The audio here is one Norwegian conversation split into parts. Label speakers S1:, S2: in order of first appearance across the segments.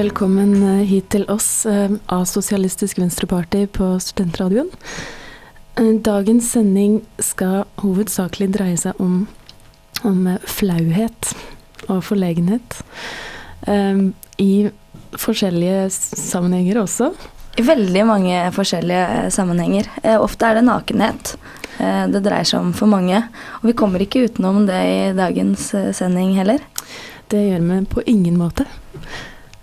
S1: velkommen eh, hit til oss eh, av Sosialistisk Venstreparty på Studentradioen. Eh, Dagens sending skal hovedsakelig dreie seg om, om flauhet og forlegenhet. I forskjellige sammenhenger også.
S2: I veldig mange forskjellige sammenhenger. Ofte er det nakenhet eh, det dreier seg om for mange. Og vi kommer ikke utenom det i dagens sending heller.
S1: Det gjør vi på ingen måte.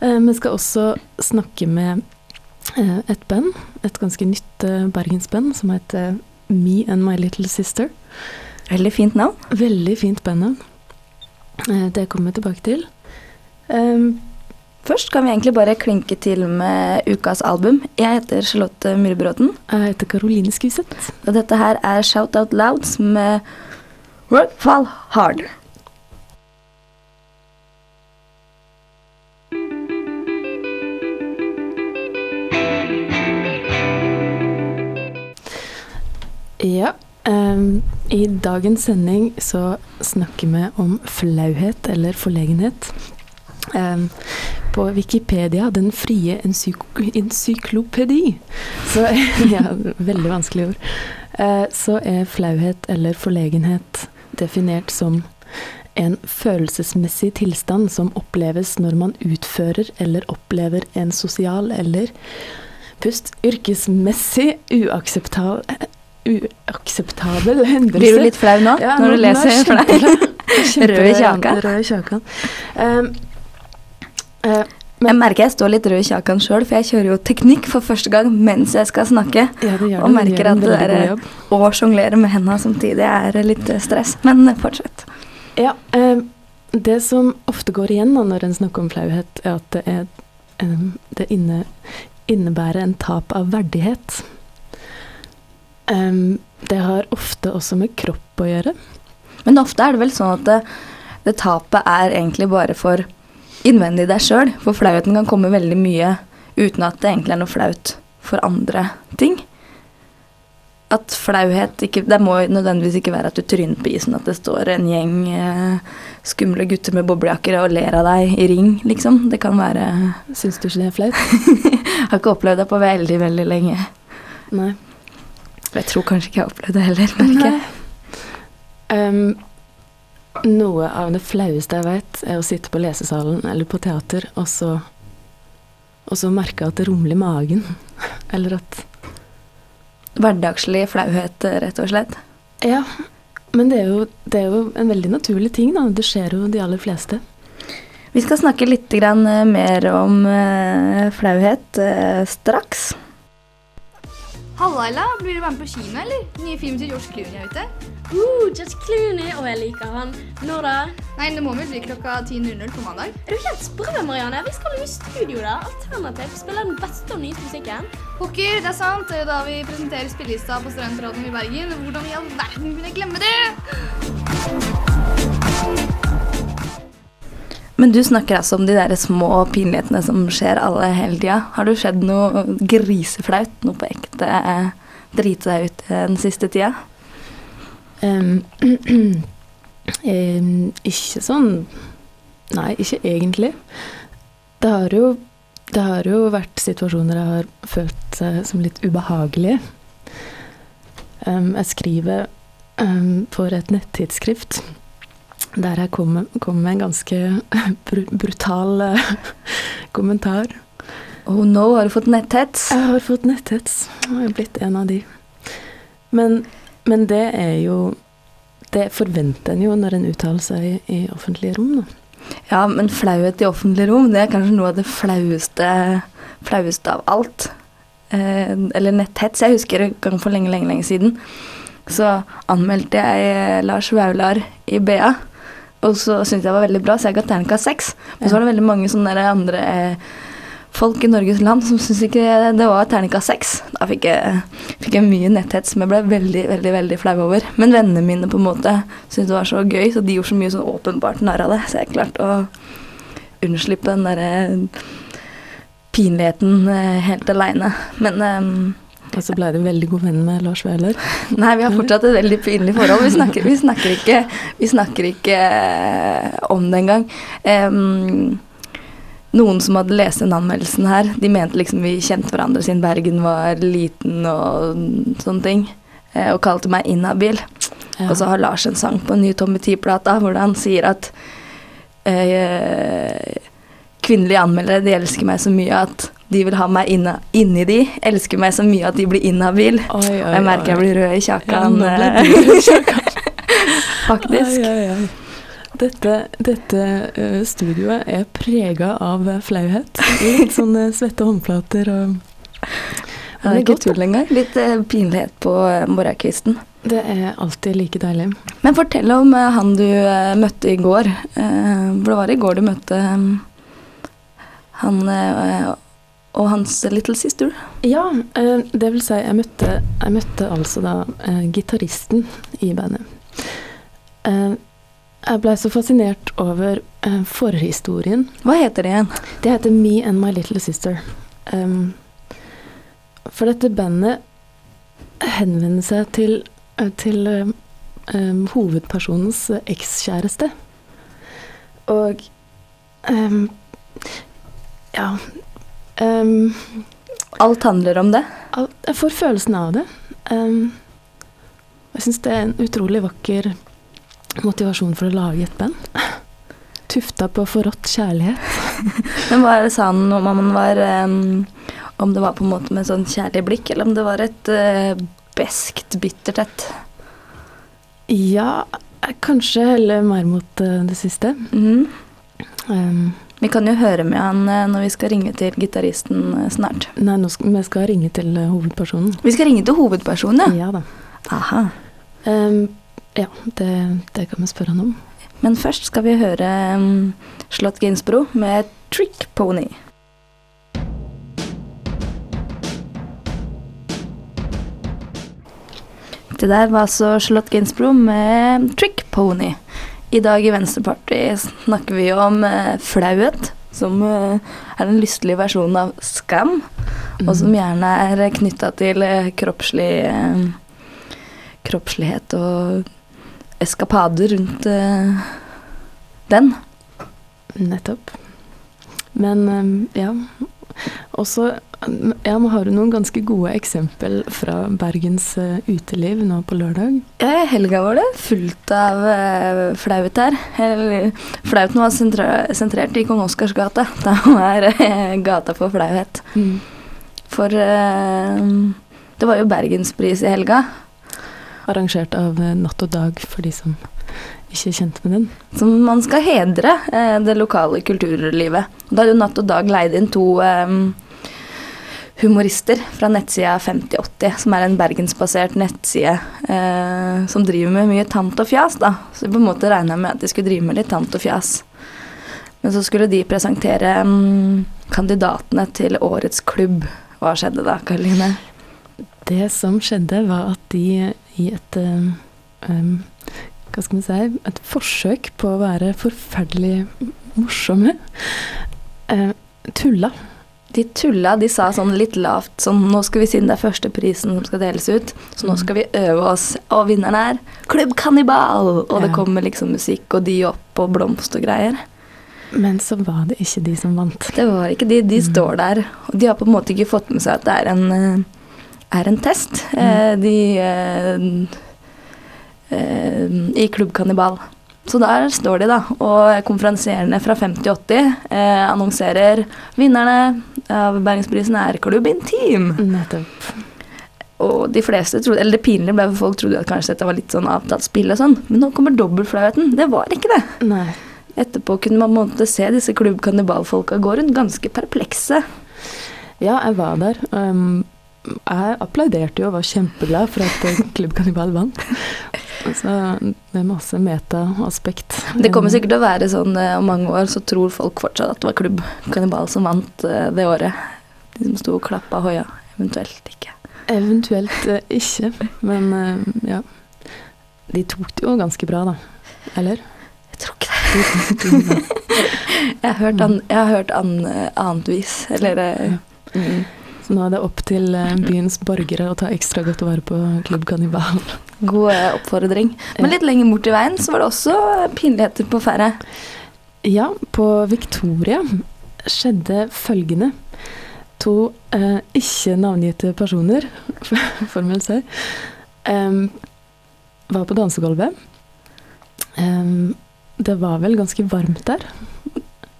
S1: Eh, Vi skal også snakke med eh, et band, et ganske nytt eh, bergensband, som heter Me and My Little Sister.
S2: Veldig fint navn.
S1: Veldig fint bandnavn. Eh, Det kommer vi tilbake til. Eh,
S2: Først kan vi egentlig bare klinke til med ukas album. Jeg heter Charlotte Myhrbråten,
S1: Jeg heter Karoline Skuseth.
S2: og dette her er Shout Out Louds med Work Fall Hard.
S1: Ja. Um, I dagens sending så snakker vi om flauhet eller forlegenhet. Um, på Wikipedia, den frie encyklopedi, så Ja, veldig vanskelig ord. Uh, så er flauhet eller forlegenhet definert som en følelsesmessig tilstand som oppleves når man utfører eller opplever en sosial eller pust yrkesmessig uakseptabel uakseptabel hendelse.
S2: Blir du litt flau nå
S1: Ja,
S2: når du
S1: er
S2: leser
S1: røde
S2: for deg? Rød i kjakan.
S1: Rød i kjakan. Um, eh,
S2: Jeg merker jeg står litt rød i kjakan sjøl, for jeg kjører jo teknikk for første gang mens jeg skal snakke.
S1: ja, det gjør
S2: Og
S1: det.
S2: merker at det der- å sjonglere med henda samtidig er litt eh, stress. Men fortsett.
S1: Ja, um, det som ofte går igjen da, når en snakker om flauhet, er at det, er, um, det inne, innebærer en tap av verdighet. Em, det har ofte også med kropp å gjøre.
S2: Men ofte er det vel sånn at det, det tapet er egentlig bare for innvendig deg sjøl. For flauheten kan komme veldig mye uten at det egentlig er noe flaut for andre ting. At flauhet ikke Det må nødvendigvis ikke være at du tryner på isen, at det står en gjeng eh, skumle gutter med boblejakker og ler av deg i ring, liksom. Det kan være
S1: Syns du ikke det er flaut?
S2: Har ikke opplevd det på veldig, veldig lenge.
S1: Nei.
S2: Jeg tror kanskje ikke jeg har opplevd det heller. merker jeg.
S1: Noe av det flaueste jeg vet, er å sitte på lesesalen eller på teater, og så, og så merke at det rumler i magen. Eller at
S2: Hverdagslig flauhet, eh, rett og slett.
S1: Ja, men det er, jo, det er jo en veldig naturlig ting, da. Det skjer jo de aller fleste.
S2: Vi skal snakke litt grann, eh, mer om eh, flauhet straks.
S3: Halla, Ella. Blir du med på kino, eller? Nye film til George Clooney er ute.
S4: Uh, George Clooney, og jeg liker han. Når da?
S3: Nei, det må vel bli klokka 10.00 på mandag.
S4: Er du helt sprø, Marianne? Vi skal jo i studio, da. Alternativ. spiller den beste og nyeste musikken.
S3: Pokker, det er sant. Det er jo da vi presenterer spillelista på Studentradioen i Bergen. Hvordan i all verden kunne jeg glemme det?
S2: Men du snakker altså om de der små pinlighetene som skjer alle hele tida. Har det skjedd noe griseflaut, noe på ekte eh, drite deg ut eh, den siste tida?
S1: Um, um, ikke sånn Nei, ikke egentlig. Det har jo det har jo vært situasjoner jeg har følt seg som litt ubehagelige. Um, jeg skriver for et nettidsskrift der jeg kom, kom med en ganske br brutal uh, kommentar.
S2: Oh no, har du fått netthets?
S1: Jeg har fått netthets. Jeg har blitt en av de. Men, men det er jo Det forventer en jo når en uttaler seg i, i offentlige rom, da.
S2: Ja, men flauhet i offentlig rom, det er kanskje noe av det flaueste, flaueste av alt. eh, eller netthets. Jeg husker en gang for lenge, lenge, lenge siden. Så anmeldte jeg eh, Lars Vaular i BA. Og så syntes jeg det var veldig bra, så jeg ga terningkast seks. Men så var det veldig mange sånne andre eh, folk i Norges land som syntes ikke det var terningkast seks. Da fikk jeg, fikk jeg mye netthets som jeg ble veldig, veldig veldig flau over. Men vennene mine på en måte syntes det var så gøy, så de gjorde så mye sånn åpenbart narr av det. Så jeg klarte å unnslippe den derre pinligheten eh, helt aleine. Men ehm,
S1: Og så ble du veldig god venn med Lars Vaular.
S2: Nei, vi har fortsatt et veldig pinlig forhold. Vi snakker, vi snakker ikke, vi snakker ikke eh, om det engang. Um, noen som hadde lest den anmeldelsen her, de mente liksom vi kjente hverandre siden Bergen var liten og sånne ting. eh, Og kalte meg inhabil.
S1: Ja.
S2: Og så har Lars en sang på en ny Tommy Tee-plata hvor han sier at eh, kvinnelige anmeldere de elsker meg så mye at de vil ha meg inne, inni de. Elsker meg så mye at de blir inhabil.
S1: Oi, oi,
S2: jeg merker jeg blir rød i
S1: Ja,
S2: kjakan. eh,
S1: kjakan.
S2: Faktisk.
S1: Dette, dette eh, studioet er prega av eh, flauhet. Litt sånne svette håndflater og
S2: Det er ikke tull engang. Litt eh, pinlighet på eh, morgenkvisten.
S1: Det er alltid like deilig.
S2: Men fortell om eh, han du eh, møtte i går. Eh, for det var i går du møtte eh, han eh, og hans little sister.
S1: Ja, eh, det vil si, jeg møtte, jeg møtte altså da eh, gitaristen i bandet. Eh, jeg blei så fascinert over forhistorien.
S2: Hva heter det igjen?
S1: Det heter Me and My Little Sister. For dette bandet henvender seg til, til hovedpersonens ekskjæreste. Og Ja um,
S2: Alt handler om det.
S1: Jeg får følelsen av det. Um, jeg syns det er en utrolig vakker motivasjon for å lage et band. Tufta på forrådt kjærlighet.
S2: Men hva er det sa han om han var um, Om det var på en måte med sånn kjærlig blikk, eller om det var et uh, beskt, bittert et?
S1: Ja, kanskje heller mer mot uh, det siste.
S2: Mm.
S1: Um,
S2: Vi kan jo høre med han eh, når vi skal ringe til gitaristen eh, snart.
S1: nei, skal, vi skal ringe til eh, hovedpersonen.
S2: Vi skal ringe til hovedpersonen, ja.
S1: Ja da.
S2: Aha.
S1: Um, ja, det, det kan vi spørre han om.
S2: Men først skal vi høre um, Slott Gainsbro med Trick Pony. Det der var altså Charlotte Gainsborough med Trick Pony. I dag i Venstrepartiet snakker vi om eh, flauhet, som eh, er den lystelige versjonen av skam, og som gjerne er knytta til eh, kroppslig eh, kroppslighet og eskapader rundt eh, den.
S1: Nettopp. Men um, ja. Også ja, har du noen ganske gode eksempel fra Bergens eh, uteliv nå på lørdag.
S2: Ja, i helga var det fullt av uh, flaut her. Eller, Flauten var sentrert i Kong Oscars gate. Da var uh, gata for flauhet. For uh, det var jo Bergenspris i helga,
S1: Arrangert av Natt og Dag, for de som ikke er kjent med den.
S2: som man skal hedre eh, det lokale kulturlivet. Da hadde jo Natt og Dag leid inn to eh, humorister fra nettsida 5080, som er en bergensbasert nettside eh, som driver med mye tant og fjas, da. Så på en måte regna med at de skulle drive med litt tant og fjas. Men så skulle de presentere mm, kandidatene til årets klubb. Hva skjedde da, Karoline?
S1: Det som skjedde, var at de i et um, Hva skal vi si Et forsøk på å være forferdelig morsomme uh, tulla.
S2: De tulla, de sa sånn litt lavt sånn Nå skal vi siden det er første prisen som skal deles ut, så nå skal vi øve oss. Og vinneren er Klubb Kannibal! Og det kommer liksom musikk og de opp og blomst og greier.
S1: Men så var det ikke de som vant.
S2: Det var ikke de. De står der. Og de har på en måte ikke fått med seg at det er en, eh, er en test. Mm. De eh, eh, I Klubb Kannibal. Så der står de, da. Og konferansierende fra 5080 eh, annonserer vinnerne av Bergensprisen er Klubb Intim.
S1: Nettopp.
S2: Og de fleste trodde, eller det pinlige ble for folk trodde at kanskje dette var litt sånn avtalt spill og sånn. Men nå kommer dobbeltflauheten. Det var ikke det.
S1: Nei.
S2: Etterpå kunne man måtte se disse Klubb Kannibal-folka gå rundt ganske perplekse.
S1: Ja, jeg var der. Um, jeg applauderte jo og var kjempeglad for at klubbkannibal Klubb Kannibal vant. Så det er masse meta-aspekt.
S2: Det kommer sikkert til å være sånn eh, om mange år, så tror folk fortsatt at det var Klubb Kannibal som vant eh, det året. De som sto og klappa hoia. Eventuelt ikke.
S1: Eventuelt eh, ikke, men ja. De tok det jo ganske bra, da. Eller?
S2: Jeg tror ikke det. Jeg har hørt, an, jeg har hørt an, annet vis. Eller ja. mm.
S1: Så nå er det opp til eh, byens borgere å ta ekstra godt vare på Klubb Kannibal.
S2: God eh, oppfordring. Men litt lenger bort i veien så var det også eh, pinligheter på ferde.
S1: Ja, på Victoria skjedde følgende. To eh, ikke navngitte personer, formelt sett, em, var på dansegulvet. Em, det var vel ganske varmt der.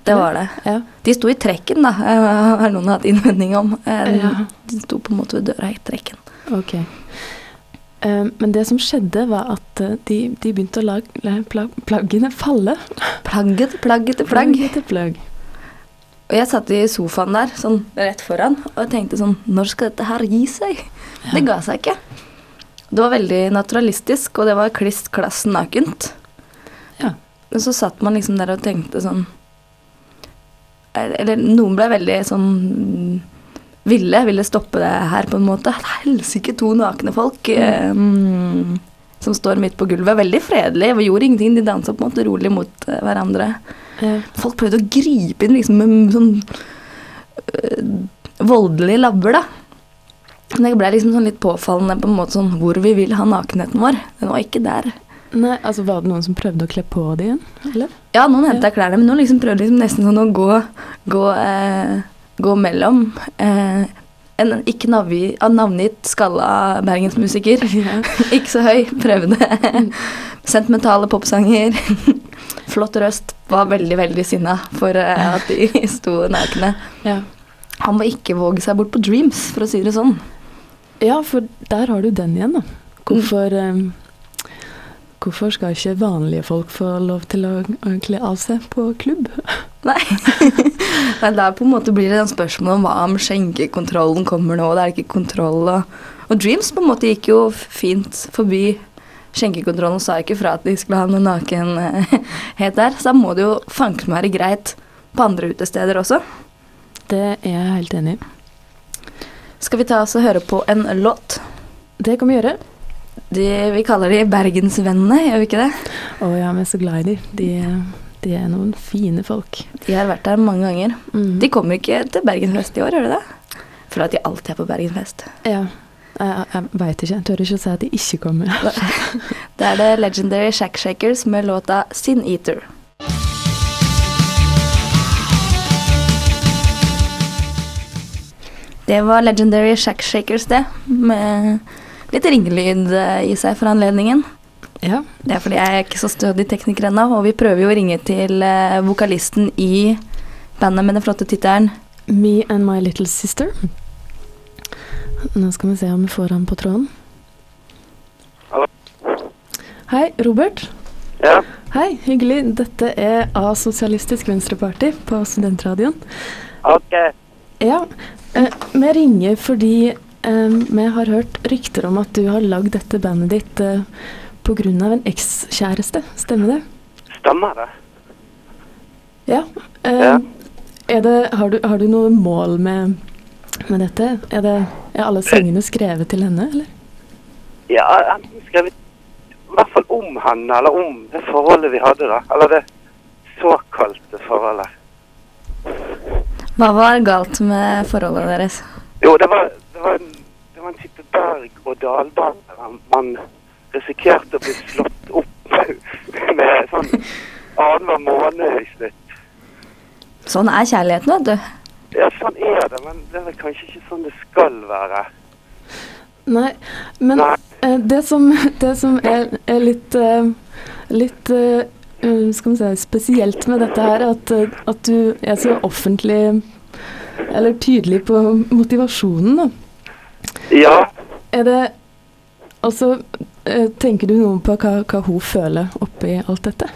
S2: Det var det.
S1: Ja.
S2: De sto i trekken, da, eh, har noen hatt innvending om. Eh,
S1: Ja.
S2: De sto på en måte ved døra i trekken.
S1: Ok. Men det som skjedde, var at eh, de, de begynte å la la plaggene falle.
S2: Plagg etter plagg etter plagg.
S1: etter plagg.
S2: Og jeg satt i sofaen der, sånn rett foran, og tenkte sånn Når skal dette her gi seg? Det ga seg ikke. Det var veldig naturalistisk, og det var kliss klass nakent.
S1: Ja.
S2: Men så satt man liksom der og tenkte sånn Eller noen ble veldig sånn ville, ville stoppe det her på en måte. Helsike, to nakne folk eh, mm, som står midt på gulvet. Veldig fredelig, vi gjorde ingenting. De dansa på en måte rolig mot eh, hverandre.
S1: Ja.
S2: Folk prøvde å gripe inn liksom med sånn øh, voldelige labber, da. Men det ble liksom sånn litt påfallende på en måte sånn hvor vi vil ha nakenheten vår. Den var ikke der.
S1: Nei, altså var det noen som prøvde å kle på det igjen? Eller?
S2: Ja, noen henta klærne, men noen liksom prøvde liksom nesten sånn å gå, gå, eh, gå mellom. Eh, en ikke navgi, ah, navngitt skalla bergensmusiker,
S1: Ja.
S2: ikke så høy, prøvde sentimentale popsanger. Flott røst. Var veldig, veldig sinna for eh, at de sto nakne.
S1: Ja.
S2: Han må ikke våge seg bort på Dreams, for å si det sånn.
S1: Ja, for der har du den igjen, da. Hvorfor, eh, hvorfor skal ikke vanlige folk få lov til å, kle av seg på klubb?
S2: Nei. Nei, der på en måte blir det en spørsmål om hva om skjenkekontrollen kommer nå, det er ikke kontroll og Og Dreams på en måte gikk jo fint forbi skjenkekontrollen og sa ikke fra at de skulle ha noe nakenhet der, så da må det jo fanken være greit på andre utesteder også.
S1: Det er jeg helt enig i.
S2: Skal vi ta oss og høre på en låt?
S1: Det kan vi gjøre.
S2: De, vi kaller de Bergensvennene, gjør vi ikke det?
S1: Å, jeg er så glad i dem. de. De er noen fine folk.
S2: De har vært der mange ganger.
S1: Mm.
S2: De kommer ikke til Bergenfest i år, gjør de det? For at de alltid er på Bergenfest.
S1: Ja. Jeg, jeg veit ikke. Jeg tør ikke å si at de ikke kommer.
S2: Det er det Legendary Shack Shakers med låta Sin Eater. Det var Legendary Shack Shakers, det. Med litt ringelyd eh, i seg for anledningen.
S1: Ja.
S2: Det er fordi jeg er ikke så stødig tekniker ennå, og vi prøver jo å ringe til eh, vokalisten i bandet med den flotte tittelen
S1: Me and My Little Sister. Nå skal vi se om vi får han på tråden.
S5: Hallo.
S1: Hei, Robert.
S5: Ja,
S1: Hei, hyggelig. Dette er A-Sosialistisk Venstreparti på Studentradioen.
S5: ok.
S1: Ja, eh, vi ringer fordi vi har hørt rykter om at du har lagd dette bandet ditt uh, på grunn av en ekskjæreste. Stemmer det?
S5: Stemmer det?
S1: Ja. Eh,
S5: Ja.
S1: Er det, har, du, har du noe mål med, med dette? Er, det, er alle sangene skrevet til henne, eller?
S5: Ja, enten skrevet i hvert fall om henne, eller om det forholdet vi hadde da. Eller det såkalte forholdet.
S2: Hva var galt med forholdet deres?
S5: Jo, det var, det var, en, var en type berg- og dalbane. der Man risikerte å bli slått opp med sånn annenhver måned i snitt.
S2: Sånn er kjærligheten, vet du.
S5: Ja, sånn er det, men det er kanskje ikke sånn det skal være.
S1: Nei, men
S5: Nei.
S1: eh, det som, det som er, er litt, eh, litt eh, skal vi si, spesielt med dette her, er at, at du er så offentlig eller tydelig på motivasjonen. Da.
S5: Ja,
S1: Er det Altså, eh, tenker du noe på hva, hva hun føler oppi alt dette?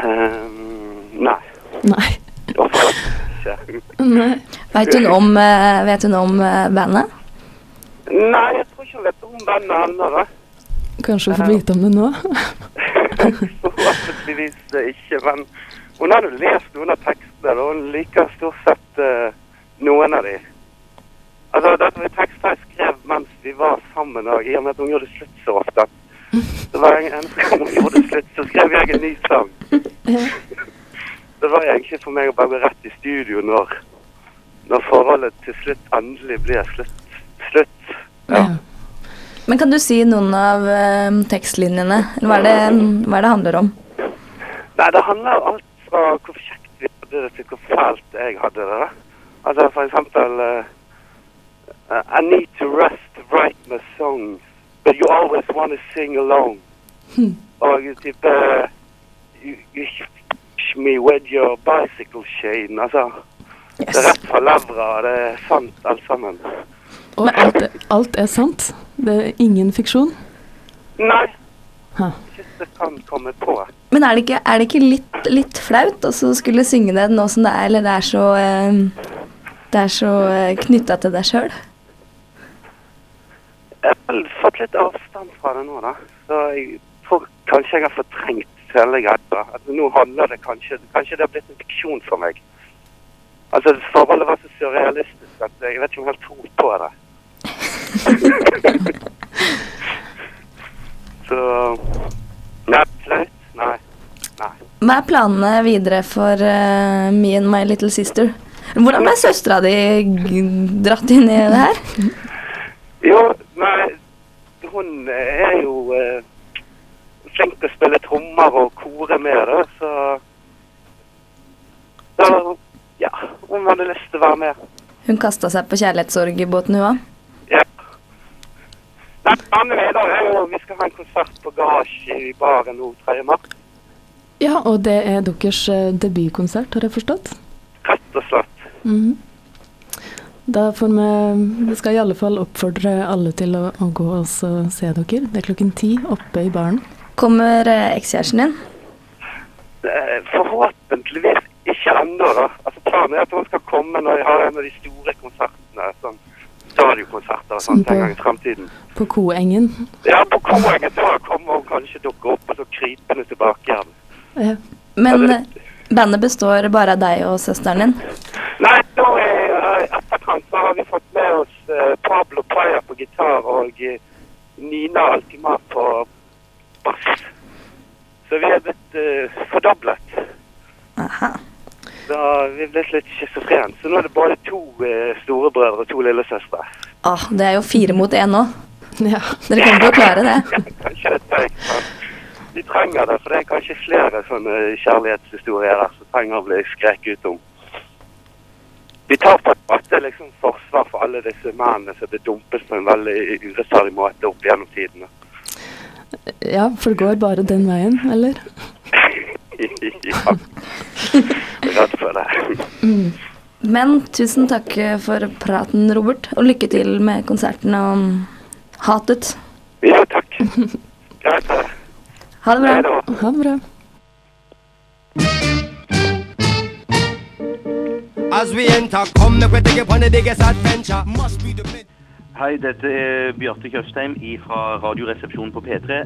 S5: Um, nei.
S1: Nei. Nei.
S2: Vet hun om, eh, vet hun om eh, bandet?
S5: Nei, jeg tror ikke hun vet om bandet ennå.
S1: Kanskje hun får vite om det nå?
S5: Forhåpentligvis ikke, men hun har jo lest noen av tekstene, og hun liker stort sett uh, noen av de. Altså, dette var tekster jeg skrev mens vi var sammen, og i og med at hun gjorde slutt så ofte. Det var en eneste gang hun gjorde slutt, så skrev jeg en ny sang. Det var egentlig for meg å bare gå rett i studio når, når forholdet til slutt endelig ble slutt. slutt. Ja.
S2: Men kan du si noen av eh, tekstlinjene? Hva er, det, hva er det handler om?
S5: Nei, det handler om alt fra hvor kjekt vi hadde det, til hvor fælt jeg hadde det. da. Altså for eksempel uh, uh, I need to rest to write my songs, but you always want to sing along. Og type uh, you, you me with your bicycle chain. Altså, det er rett fra levra, det er sant alt sammen.
S1: Og alt, alt er sant? Det er ingen fiksjon?
S5: Nei,
S1: Ha.
S5: ikke så kan komme på.
S2: Men er det ikke, er det ikke litt, litt flaut å skulle synge det nå som det er, eller det er så eh, Det er så eh, knytta til deg sjøl?
S5: Vel fått litt avstand fra det nå, da. Så jeg tror kanskje jeg har fortrengt hele greia. Altså, nå handler det kanskje Kanskje det har blitt en fiksjon for meg. Altså, forholdet var så surrealistisk at jeg vet ikke om jeg helt tror på det. så Nei, flaut? Nei. Nei.
S2: Hva er planene videre for uh, Me and My Little Sister? Hvordan ble søstera di dratt inn i det her?
S5: Jo, nei, hun er jo eh, flink til å spille trommer og kore med det, så da, ja, hun hadde lyst til å være med.
S2: Hun kasta seg på kjærlighetssorgbåten, hun òg.
S5: Ja. Nei, planen er jo vi skal ha en konsert på Garasje i baren nå 3. mars.
S1: Ja, og det er deres eh, debutkonsert, har jeg forstått?
S5: Rett og slett.
S1: Mhm. Da får vi Vi skal i alle fall oppfordre alle til å, å gå og se dere. Det er klokken ti oppe i baren.
S2: Kommer eh, ekskjæresten din?
S5: Eh, Forhåpentligvis ikke ennå, da. Altså, planen er at hun skal komme når jeg har en av de store konsertene. Sånn radiokonserter og sånt
S1: Sånn på-
S5: en gang i fremtiden.
S1: På Koengen.
S5: Ja, på Koengen så kommer hun kanskje dukke opp, og så krypende tilbake igjen.
S1: Ja.
S2: Men
S5: Ja,
S2: eh, bandet består bare av deg og søsteren din?
S5: Nei, da er uh, etterkant så har vi fått med oss eh, Pablo Paya på gitar og eh, Nina Altima på bass. Så vi er blitt uh, fordoblet.
S2: Aha.
S5: Da vi er blitt litt schizofrene. Så nå er det både to uh, storebrødre og to lillesøstre.
S2: Ah, det er jo fire mot én nå.
S1: ja.
S2: Dere kommer til å klare det.
S5: Kanskje det er tøyt, men trenger det. For det er kanskje flere sånne kjærlighetshistorier der som trenger å bli skreket ut om. Vi tar på måte liksom forsvar for alle disse mennene som blir dumpet på en veldig urettferdig måte opp gjennom tidene.
S1: ja, for det går bare den veien, eller?
S5: ja. Redd for det.
S2: Men tusen takk for praten, Robert. Og lykke til med konserten og hatet.
S5: Ja, takk. Greit. det.
S2: Ha det bra.
S1: Ha det bra.
S6: As we enter, come make we take it on the biggest adventure. Must be the mid-
S7: Hei, dette er Bjarte Tjøstheim fra Radioresepsjonen på P3.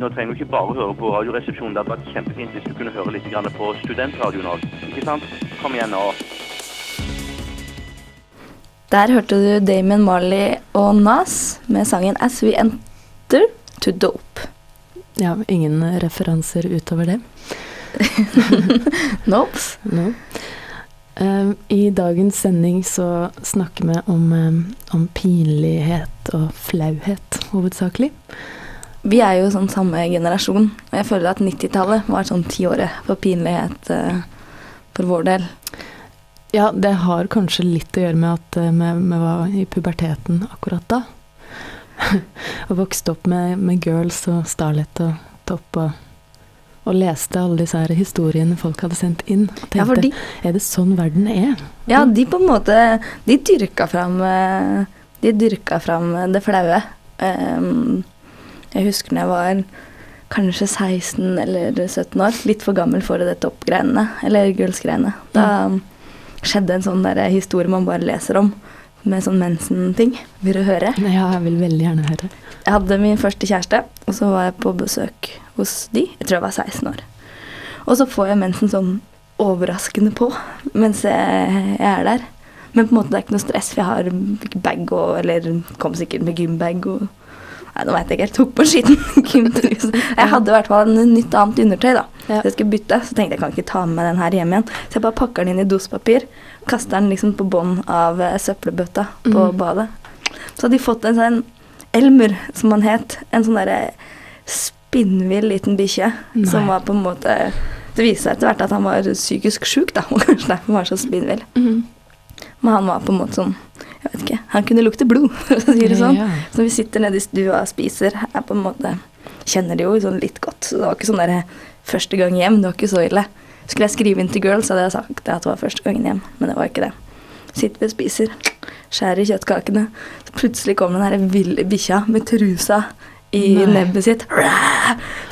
S7: Nå trenger du ikke bare høre på Radioresepsjonen. Det hadde vært kjempefint hvis du kunne høre litt på studentradioen òg. Ikke sant? Kom igjen nå.
S2: Der hørte du Damon Marley og Nas med sangen As We Enter to Dope.
S1: Ja, ingen referanser utover det.
S2: Nope.
S1: No. Um, I dagens sending så snakker vi om, um, om pinlighet og flauhet, hovedsakelig.
S2: Vi er jo sånn samme generasjon, og jeg føler at 90-tallet var sånn tiåret for pinlighet eh, for vår del.
S1: Ja, det har kanskje litt å gjøre med at vi, vi var i puberteten akkurat da. og vokste opp med, med girls og Starlet og Topp og, og leste alle disse her historiene folk hadde sendt inn. Og tenkte,
S2: Ja, fordi
S1: er det sånn verden er?
S2: Ja, de på en måte De dyrka fram eh, De dyrka fram det flaue. Ehm, jeg husker når jeg var kanskje 16 eller 17 år, litt for gammel for det toppgreiene, eller girls-greiene. Da, skjedde en sånn der historie man bare leser om, med sånn mensen-ting. Vil du høre?
S1: Ja, jeg vil veldig gjerne høre.
S2: Jeg hadde min første kjæreste, og så var jeg på besøk hos de. Jeg tror jeg var 16 år. Og så får jeg mensen sånn overraskende på mens jeg, er der. Men på en måte det er ikke noe stress, for jeg har bag og Eller kom sikkert med gymbag og Nei, nå veit jeg ikke helt. Tok på en skitten gymtruse. Jeg hadde i hvert fall en nytt annet undertøy, da. Så jeg skulle bytte. Så tenkte jeg kan ikke ta med meg den her hjem igjen. Så jeg bare pakker den inn i dospapir. Kaster den liksom på bånn av eh, søppelbøtta på
S1: mm.
S2: badet. Så hadde de fått en sånn Elmer, som han het. En sånn derre spinnvill liten bikkje som var på en måte Det viste seg etter hvert at han var psykisk sjuk, da. Og kanskje derfor var så spinnvill.
S1: Mm.
S2: Men han var på en måte sånn Jeg vet ikke. Han kunne lukte blod, for å si det sånn.
S1: Ja.
S2: Så når vi sitter nede i stua og spiser, er på en måte Kjenner det jo sånn litt godt. Så det var ikke sånn der første gang hjem. Det var ikke så ille. Skulle jeg skrive inn til girls, hadde jeg sagt at det var første gangen hjem. Men det var ikke det. Sitter vi og spiser, skjærer i kjøttkakene. Så plutselig kommer den ville bikkja med trusa i
S1: Nei.
S2: nebbet sitt.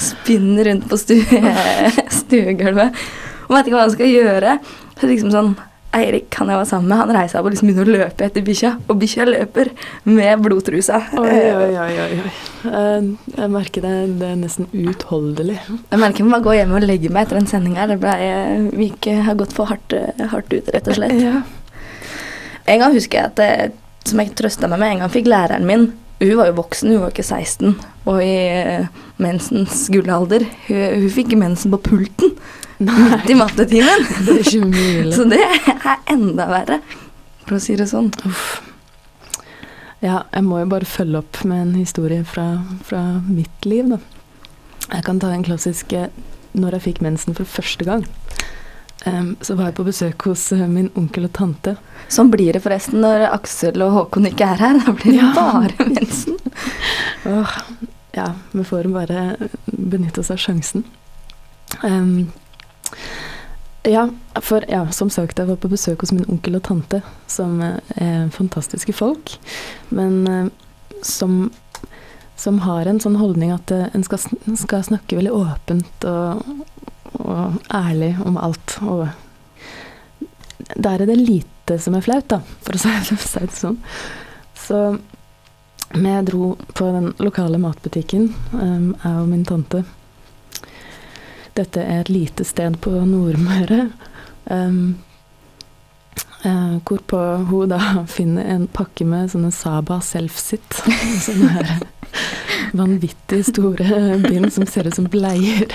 S2: Spinner rundt på stue, stuegulvet. Og vet ikke hva han skal gjøre. Så liksom sånn Eirik, han jeg var sammen med, han reiser seg opp og liksom begynner å løpe etter bikkja. Og bikkja løper med blodtrusa.
S1: Oi, oi, oi, oi. oi. Eh, Jeg merker det, det er nesten uutholdelig.
S2: Jeg merker jeg må bare gå hjem og legge meg etter den sendinga. Det vi ikke har gått for hardt, eh, hardt ut, rett og slett.
S1: Ja.
S2: En gang husker jeg at som jeg trøsta meg med, en gang fikk læreren min Hun var jo voksen, hun var ikke 16, og i eh, mensens gullalder. Hun, hun fikk mensen på pulten midt i mattetimen.
S1: Det er ikke mulig.
S2: Så det er enda verre, for å si det sånn.
S1: Uff. Ja, jeg må jo bare følge opp med en historie fra, fra mitt liv, da. Jeg kan ta en klassisk eh, når jeg fikk mensen for første gang. Um, så var jeg på besøk hos uh, min onkel og tante.
S2: Sånn blir det forresten når Aksel og Håkon ikke er her. Da blir det
S1: Ja.
S2: bare mensen.
S1: Åh, ja, vi får bare benytte oss av sjansen. Em, ja, for ja, som sagt, jeg var på besøk hos min onkel og tante, som eh, er fantastiske folk, men eh, som, som har en sånn holdning at eh, en skal, skal snakke veldig åpent og, og ærlig om alt. Og der er det lite som er flaut, da, for å si det sånn. Så vi dro på den lokale matbutikken, um, jeg og min tante. Dette er et lite sted på Nordmøre. Um, uh, hvorpå hun da finner en pakke med sånne Saba Selfsit. Sånne her vanvittig store bind som ser ut som bleier.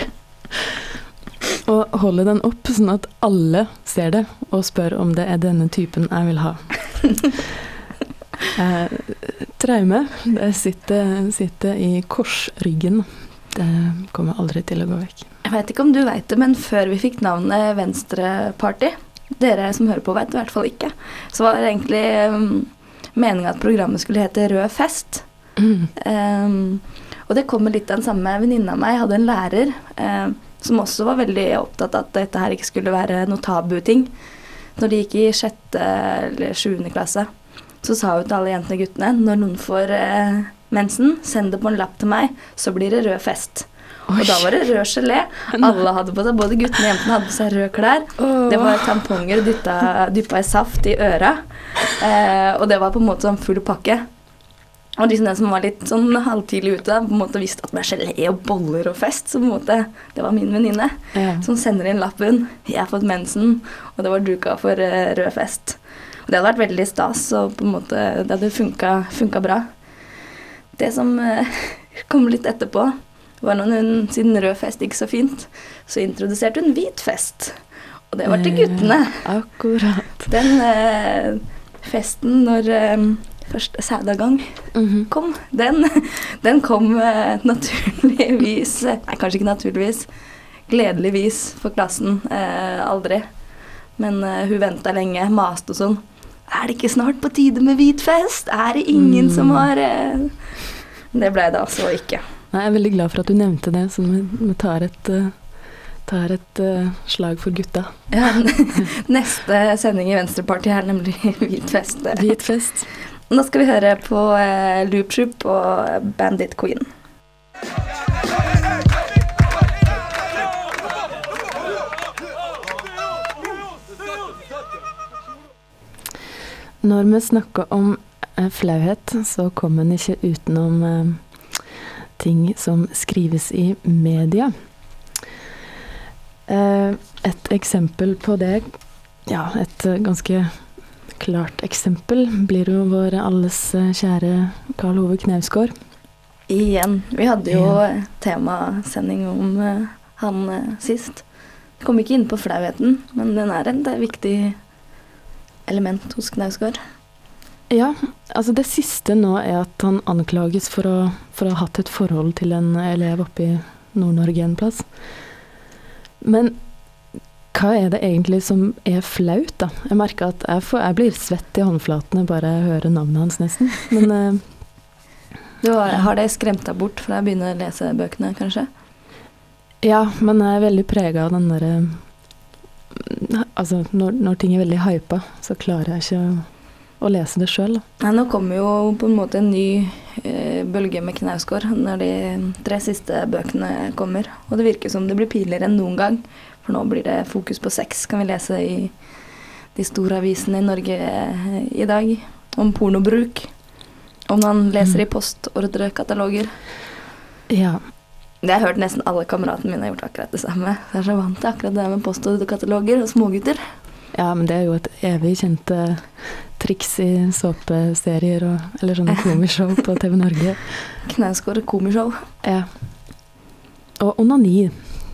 S1: Og holder den opp sånn at alle ser det, og spør om det er denne typen jeg vil ha. Eh, traume. Det sitter, sitter i korsryggen. Det kommer aldri til å gå vekk.
S2: Jeg veit ikke om du veit det, men før vi fikk navnet Venstreparty, dere som hører på veit i hvert fall ikke, så var det egentlig um, meninga at programmet skulle hete Rød fest. Um, og det kommer litt av den samme venninna av meg. Jeg hadde en lærer um, som også var veldig opptatt av at dette her ikke skulle være noe tabuting. Når de gikk i sjette eller sjuende klasse, så sa hun til alle jentene og guttene når noen får eh, mensen, send det på en lapp til meg, så blir det rød fest. Og da var det rød gelé. Alle hadde på seg, både guttene og jentene hadde på seg røde klær. Det var tamponger dyppa i saft i øra. Eh, og det var på en måte sånn full pakke. Og liksom den som var litt sånn halvtidlig ute, på en måte visste at det var gelé og boller og fest. Så på en måte, det var min venninne
S1: Ja.
S2: som sender inn lappen. 'Jeg har fått mensen', og det var duka for eh, rød fest. Og det hadde vært veldig stas, og på en måte, det hadde funka, funka bra. Det som eh, kom litt etterpå, var når hun, siden rød fest gikk så fint, så introduserte hun hvit fest. Og det var til guttene.
S1: Akkurat.
S2: Den eh, festen når eh, første sædavgang
S1: -hmm.
S2: kom, den, den kom eh, naturligvis Nei, kanskje ikke naturligvis. Gledeligvis for klassen. Eh, aldri. Men eh, hun venta lenge, maste og sånn. Er det ikke snart på tide med hvit fest? Er det ingen som har eh? Det ble det altså ikke.
S1: Nei, jeg er veldig glad for at du nevnte det, så vi, tar et, eh, tar et uh, slag for gutta.
S2: Ja, neste sending i Venstrepartiet er nemlig hvit fest.
S1: Hvit fest.
S2: Nå skal vi høre på uh, Loop Troop og Bandit Queen.
S1: Når vi snakker om flauhet, så kommer en ikke utenom eh, ting som skrives i media. Eh, et eksempel på det, ja, et eh, ganske klart eksempel, blir jo vår alles eh, kjære Karl Ove Knausgård.
S2: Igjen. Vi hadde jo
S1: Ja.
S2: eh, temasending om eh, han eh, sist. Kom ikke inn på flauheten, men den er et eh, viktig element hos Knausgård.
S1: Ja, altså det siste nå er at han anklages for å, for å ha hatt et forhold til en elev oppe i Nord-Norge en plass. Men hva er det egentlig som er flaut, da? Jeg merker at jeg, får, jeg blir svett i håndflatene bare jeg hører navnet hans, nesten. Men eh,
S2: Du har, har det skremt deg bort fra å begynne å lese bøkene, kanskje?
S1: ja, men jeg er veldig prega av den derre Altså, når, når ting er veldig hypa, så klarer jeg ikke å, å lese det sjøl.
S2: Nå kommer jo på en måte en ny eh, bølge med Knausgård når de tre siste bøkene kommer. Og det virker som det blir pinligere enn noen gang. For nå blir det fokus på sex, kan vi lese i de store avisene i Norge eh, i dag. Om pornobruk. Om man leser i postordrekataloger.
S1: Ja.
S2: Det har jeg hørt nesten alle kameratene mine har gjort akkurat det samme. Så jeg er så vant til akkurat det med postordrekataloger og smågutter.
S1: ja, men det er jo et evig kjent eh, triks i såpeserier og Eller sånne komishow på TV Norge.
S2: Knausgård komishow.
S1: Ja. Og onani,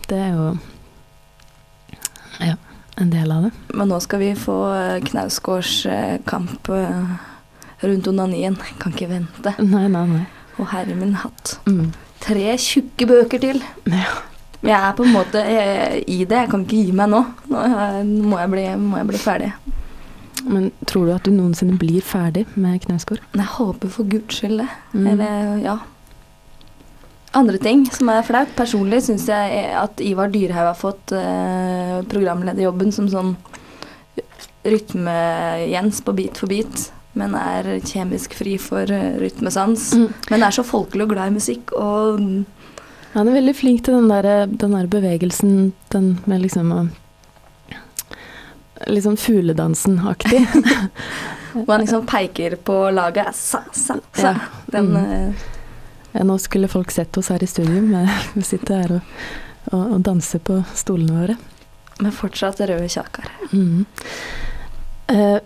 S1: det er jo ja, en del av det.
S2: Men nå skal vi få eh, Knausgårds kamp eh, rundt onanien. Kan ikke vente.
S1: Nei, nei, nei.
S2: Og herre min hatt.
S1: Mm.
S2: Tre tjukke bøker til.
S1: Ja.
S2: Jeg er på en måte eh, i det. Jeg kan ikke gi meg nå. Nå må jeg bli, må jeg bli ferdig.
S1: Men tror du at du noensinne blir ferdig med Knausgård?
S2: Jeg håper for guds skyld det.
S1: Mm.
S2: Eller, ja. Andre ting som er flaut. Personlig syns jeg at Ivar Dyrhaug har fått eh, programlederjobben som sånn rytme-Jens på Beat for beat. Men er kjemisk fri for eh, rytmesans.
S1: Mm.
S2: Men er så folkelig og glad i musikk. Og
S1: Han er veldig flink til den der, den der bevegelsen, den med liksom å Litt sånn fugledansen-aktig.
S2: hvor han liksom peker på laget. Sa, sa, sa.
S1: Ja.
S2: Den
S1: Mm.
S2: eh,
S1: Ja, nå skulle folk sett oss her i studio, men vi sitter her og, og, og danser på stolene våre.
S2: med fortsatt røde kjaker.
S1: Mm. Eh,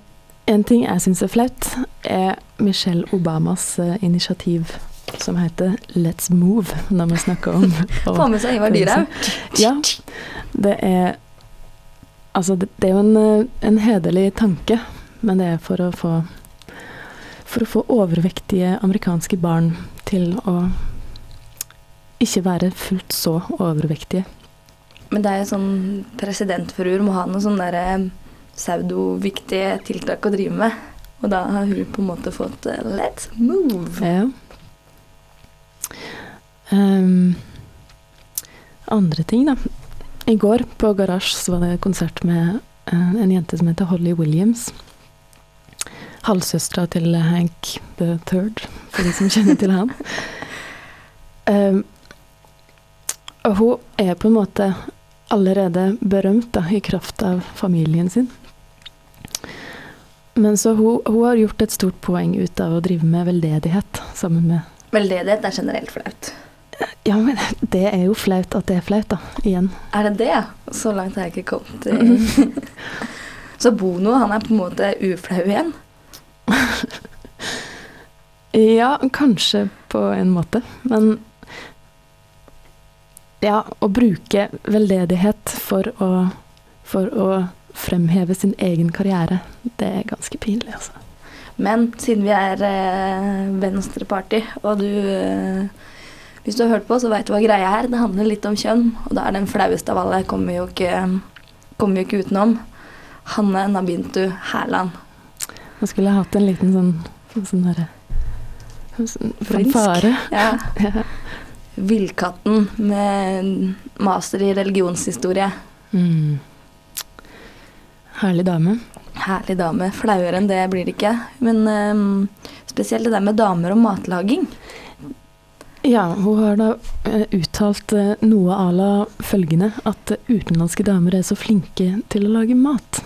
S1: en ting jeg syns er flaut, er Michelle Obamas eh, initiativ som heter Let's Move, når vi snakker om
S2: Få med seg Ivar Dyrhaug.
S1: Ja. Det er Altså, det, det er jo en, eh, en hederlig tanke, men det er for å få For å få overvektige amerikanske barn til å ikke være fullt så overvektige.
S2: Men det er jo sånn presidentfruer må ha noen sånne der, eh, pseudoviktige tiltak å drive med. Og da har hun på en måte fått uh, Let's move.
S1: Ja. Um, andre ting, da. I går på Garasje var det konsert med eh, en jente som heter Holly Williams. Halvsøstera til Hank the Third, for de som kjenner til ham. Ehm, og hun er på en måte allerede berømt da, i kraft av familien sin. Men så hun, hun har gjort et stort poeng ut av å drive med veldedighet sammen med
S2: Veldedighet er generelt flaut.
S1: Ja, men det er jo flaut at det er flaut, da. Igjen.
S2: Er det det? Så langt har jeg ikke kommet. i- Så Bono han er på en måte uflau igjen.
S1: Ja, kanskje på en måte, men Ja, å bruke veldedighet for å, for å fremheve sin egen karriere, det er ganske pinlig, altså.
S2: Men siden vi er eh, venstreparty, og du eh, Hvis du har hørt på, så veit du hva greia er. Det handler litt om kjønn, og da er den flaueste av alle kommer jo ikke, kommer jo ikke utenom. Hanne Nabintu Hærland.
S1: Nå skulle jeg hatt en liten sånn sånn herre sånn.
S2: Ja.
S1: Ja.
S2: Villkatten med master i religionshistorie.
S1: Mm. Herlig dame.
S2: Herlig dame. Flauere enn det blir det ikke. Men um, spesielt det der med damer og matlaging.
S1: Ja, hun har da eh, uttalt eh, noe à la følgende at eh, utenlandske damer er så flinke til å lage mat.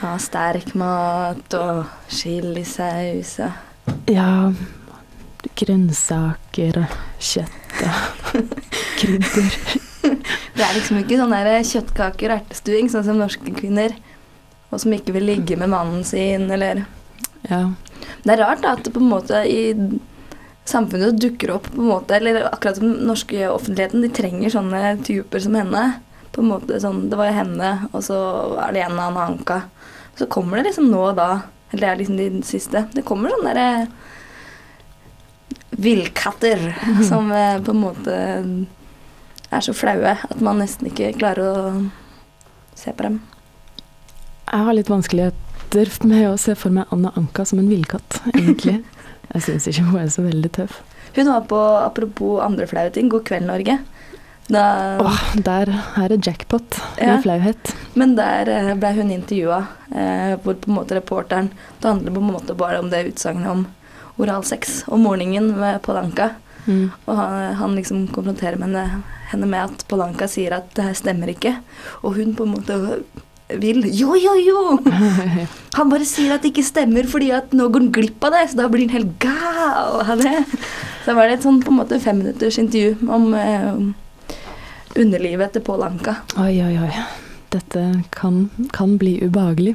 S2: Ha sterk mat og chilisaus og
S1: Ja, grønnsaker og kjøtt og krydder.
S2: Det er liksom ikke sånn der kjøttkaker og ertestuing, sånn som norske kvinner. Og som ikke vil ligge med mannen sin, eller
S1: Ja.
S2: Det er rart da, at det på en måte i samfunnet dukker opp på en måte, eller akkurat som den norske offentligheten, de trenger sånne typer som henne. På en måte sånn, Det var jo henne, og så er det en av Anka. Så kommer det liksom nå og da, eller det er liksom de siste, det kommer sånne derre villkatter som eh, på en måte er så flaue at man nesten ikke klarer å se på dem.
S1: Jeg har litt vanskeligheter med å se for meg Anna Anka som en villkatt, egentlig. Jeg syns ikke hun er så veldig tøff.
S2: Hun var på, apropos andre flaue ting, God kveld, Norge. Da,
S1: Åh, der er det jackpot
S2: Ja.
S1: med flauhet.
S2: Men der eh, ble hun intervjua, eh, hvor på en måte reporteren Det handler på en måte bare om det utsagnet om oralsex om morgenen med Polanka.
S1: Mm.
S2: Og han, han liksom konfronterer henne, henne med at Polanka sier at det her stemmer ikke. Og hun på en måte vil Jo, jo, jo! Han bare sier at det ikke stemmer fordi at nå går han glipp av det, så da blir han helt gal av det. Så var det et sånn på en måte femminutters intervju om eh, underlivet til Pål Anka.
S1: Oi, oi, oi. Dette kan, kan bli ubehagelig.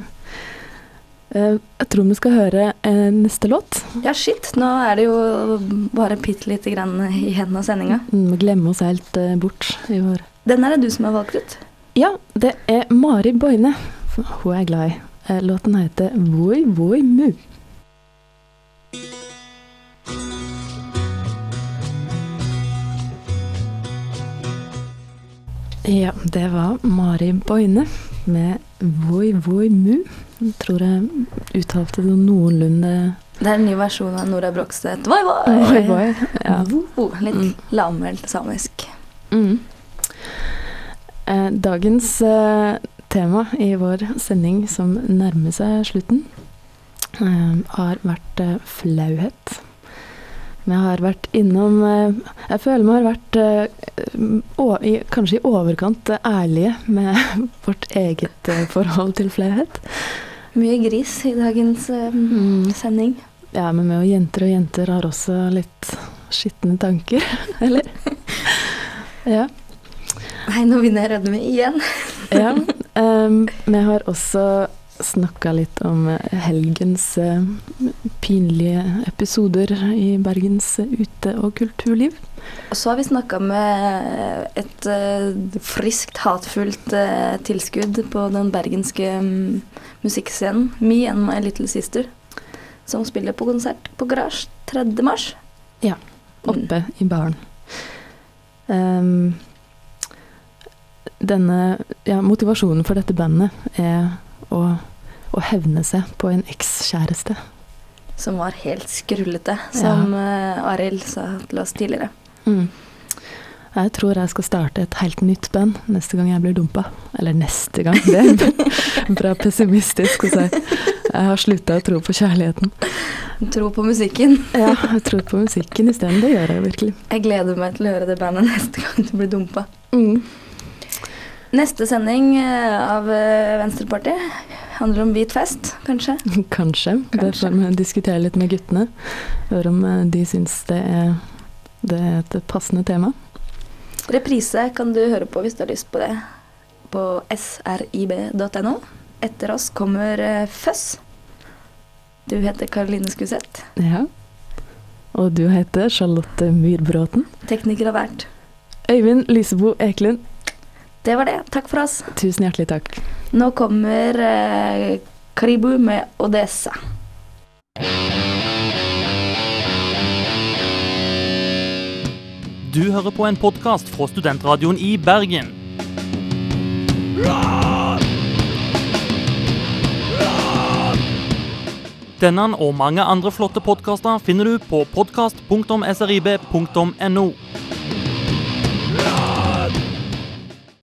S1: Eh, Jeg tror vi skal høre eh, neste låt.
S2: Ja, shit. Nå er det jo bare bitte lite grann igjen av sendinga.
S1: Mm, Vi glemmer oss helt eh, bort i vår
S2: Den er det du som har valgt ut.
S1: Ja, det er Mari Boine. Hun er jeg glad i. Eh, Låten heter Voi Voi Mu. Ja, det var Mari Boine med Voi Voi Mu. Jeg tror jeg uttalte det noenlunde
S2: Det er en ny versjon av Nora Brogstøt. Voi, voi!
S1: Voi Voi. Ja.
S2: Litt
S1: Mm.
S2: lavmælt samisk.
S1: Mm. Eh, dagens eh, tema i vår sending som nærmer seg slutten, eh, har vært flauhet. Vi har vært innom Jeg føler vi har vært kanskje i overkant ærlige med vårt eget forhold til flauhet.
S2: Mye gris i dagens
S1: Mm.
S2: sending.
S1: Ja, men vi og jenter og jenter har også litt skitne tanker, eller? ja.
S2: Nei, nå begynner jeg å rødme igjen.
S1: Ja, um, vi har også snakka litt om eh, helgens uh, pinlige episoder i Bergens eh, ute- og kulturliv.
S2: Og så har vi snakka med et uh, friskt, hatfullt uh, tilskudd på den bergenske um, musikkscenen Me and My Little Sister, som spiller på konsert på Garage 3. mars.
S1: Ja,
S2: Mm.
S1: Oppe i baren. Ehm, denne ja, Motivasjonen for dette bandet er å, å hevne seg på en ekskjæreste.
S2: Som var helt skrullete, som eh, Arild sa til oss tidligere.
S1: Mm. Jeg tror jeg skal starte et helt nytt band neste gang jeg blir dumpa. Eller neste gang, det er bra pessimistisk å si. Jeg har slutta å tro på kjærligheten.
S2: Tro på musikken.
S1: Ja, jeg tror på musikken isteden. Det gjør jeg virkelig.
S2: Jeg gleder meg til å høre det bandet neste gang du blir dumpa.
S1: Mm.
S2: Neste sending eh, av eh, Venstrepartiet handler om hvit fest, kanskje.
S1: Kanskje. Det får vi diskutere litt med guttene. Høre om eh, de syns det er, det er et passende tema.
S2: Reprise kan du høre på hvis du har lyst på det, på srib.no. Etter oss kommer Føss. Du heter Karoline Skuseth.
S1: Ja. Og du heter Charlotte Myrbråten.
S2: Tekniker har vært.
S1: Øyvind Lysebo Ekelund,
S2: Det var det. Takk for oss.
S1: tusen hjertelig takk.
S2: Nå kommer eh, Karibu med Odessa.
S8: Du hører på en podkast fra Studentradioen i Bergen. Denne og mange andre flotte podkaster finner du på podkast.srib.no.